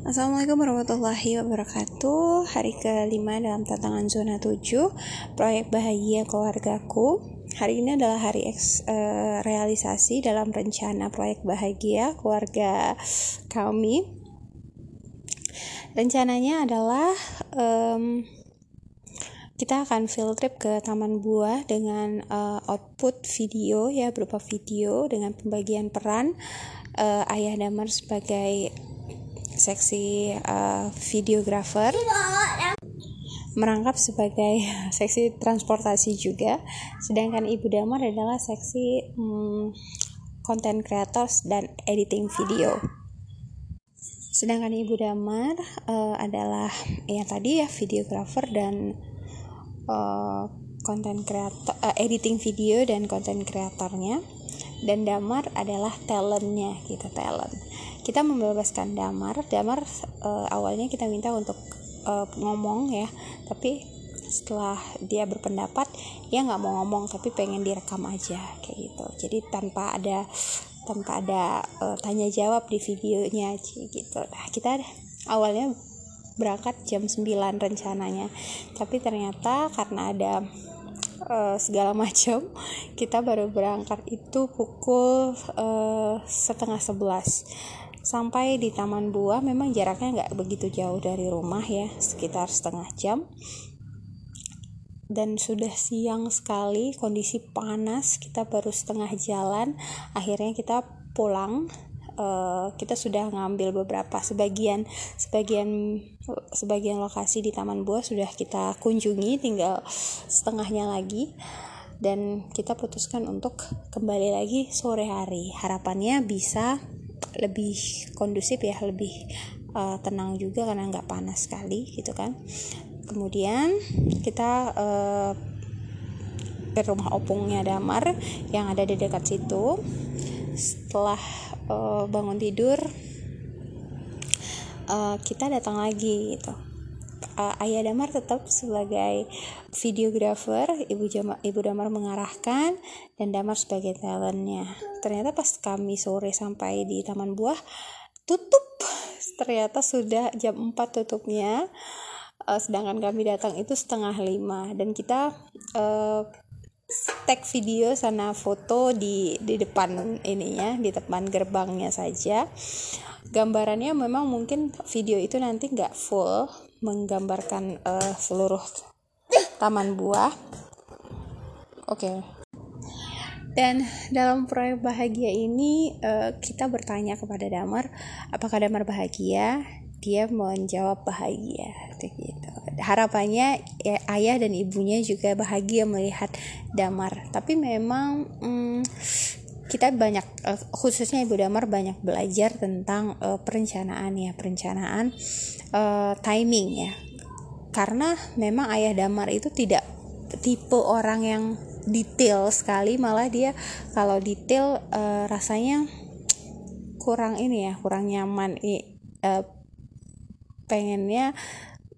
Assalamualaikum warahmatullahi wabarakatuh. Hari kelima dalam tantangan zona 7 Proyek bahagia keluargaku. Hari ini adalah hari eks, uh, realisasi dalam rencana proyek bahagia keluarga kami. Rencananya adalah um, kita akan field trip ke Taman Buah dengan uh, output video ya berupa video dengan pembagian peran uh, Ayah Damar sebagai seksi uh, videographer. Merangkap sebagai seksi transportasi juga. Sedangkan Ibu Damar adalah seksi konten um, creators dan editing video. Sedangkan Ibu Damar uh, adalah yang tadi ya videographer dan konten uh, kreator uh, editing video dan konten kreatornya dan Damar adalah talentnya gitu talent. Kita membebaskan Damar Damar uh, awalnya kita minta untuk uh, ngomong ya tapi setelah dia berpendapat dia nggak mau ngomong tapi pengen direkam aja kayak gitu. Jadi tanpa ada tanpa ada uh, tanya jawab di videonya gitu. Nah kita awalnya berangkat jam 9 rencananya tapi ternyata karena ada uh, segala macam kita baru berangkat itu pukul uh, setengah sebelas. Sampai di Taman Buah memang jaraknya nggak begitu jauh dari rumah ya sekitar setengah jam. Dan sudah siang sekali kondisi panas kita baru setengah jalan akhirnya kita pulang uh, kita sudah ngambil beberapa sebagian sebagian sebagian lokasi di Taman Buah sudah kita kunjungi tinggal setengahnya lagi. Dan kita putuskan untuk kembali lagi sore hari. Harapannya bisa lebih kondusif ya lebih uh, tenang juga karena nggak panas sekali gitu kan. Kemudian kita uh, ke rumah opungnya Damar yang ada di dekat situ. Setelah uh, bangun tidur uh, kita datang lagi gitu uh, Ayah Damar tetap sebagai videographer, Ibu Ibu Damar mengarahkan dan Damar sebagai talentnya. Ternyata pas kami sore sampai di Taman Buah tutup. Ternyata sudah jam 4 tutupnya. Uh, sedangkan kami datang itu setengah lima dan kita uh, tag video sana foto di di depan ininya di depan gerbangnya saja gambarannya memang mungkin video itu nanti nggak full menggambarkan uh, seluruh taman buah. Oke. Okay. Dan dalam proyek bahagia ini uh, kita bertanya kepada Damar, apakah Damar bahagia? Dia menjawab bahagia, gitu. Harapannya ya, ayah dan ibunya juga bahagia melihat Damar. Tapi memang hmm, kita banyak uh, khususnya Ibu Damar banyak belajar tentang uh, perencanaan ya perencanaan uh, timing ya karena memang ayah Damar itu tidak tipe orang yang detail sekali malah dia kalau detail uh, rasanya kurang ini ya kurang nyaman uh, pengennya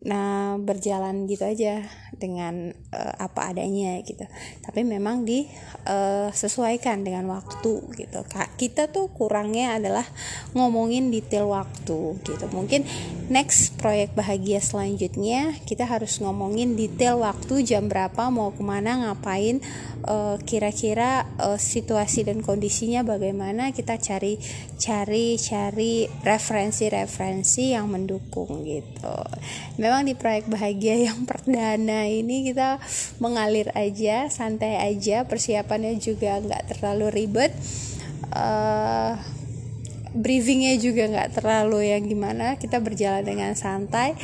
nah berjalan gitu aja dengan uh, apa adanya gitu. Tapi memang disesuaikan uh, dengan waktu gitu kita tuh kurangnya adalah ngomongin detail waktu gitu. Mungkin next proyek bahagia selanjutnya kita harus ngomongin detail waktu jam berapa mau ke mana ngapain uh, kira-kira uh, situasi dan kondisinya bagaimana kita cari cari cari referensi-referensi yang mendukung gitu. Memang di proyek bahagia yang perdana ini. Kita mengalir aja, santai aja, persiapannya juga nggak terlalu ribet. Uh, briefingnya juga nggak terlalu yang gimana. Kita berjalan dengan santai.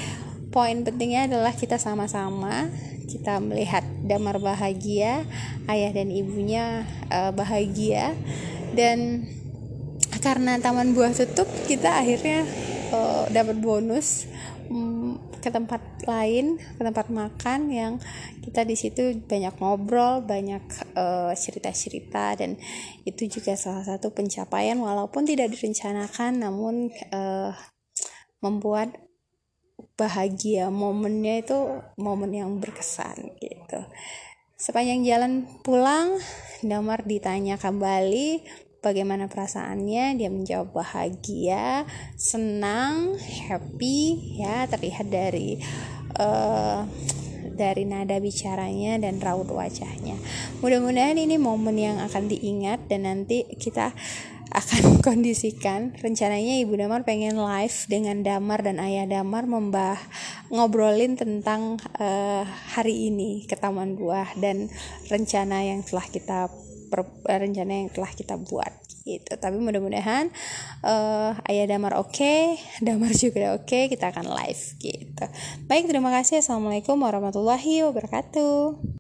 Poin pentingnya adalah kita sama-sama. Kita melihat damar bahagia ayah dan ibunya uh, bahagia. Dan karena taman buah tutup kita akhirnya uh, dapat bonus ke tempat lain ke tempat makan yang kita di situ banyak ngobrol banyak uh, cerita-cerita dan itu juga salah satu pencapaian walaupun tidak direncanakan namun uh, membuat bahagia momennya itu momen yang berkesan gitu. Sepanjang jalan pulang Damar ditanya kembali bagaimana perasaannya dia menjawab bahagia senang happy ya terlihat dari uh, dari nada bicaranya dan raut wajahnya. Mudah-mudahan ini momen yang akan diingat dan nanti kita akan kondisikan. Rencananya Ibu Damar pengen live dengan Damar dan Ayah Damar membah ngobrolin tentang uh, hari ini ke Taman Buah dan rencana yang telah kita rencana yang telah kita buat gitu. Tapi mudah-mudahan uh, Ayah Damar oke okay, Damar juga oke okay, kita akan live gitu. Baik terima kasih. Assalamualaikum warahmatullahi wabarakatuh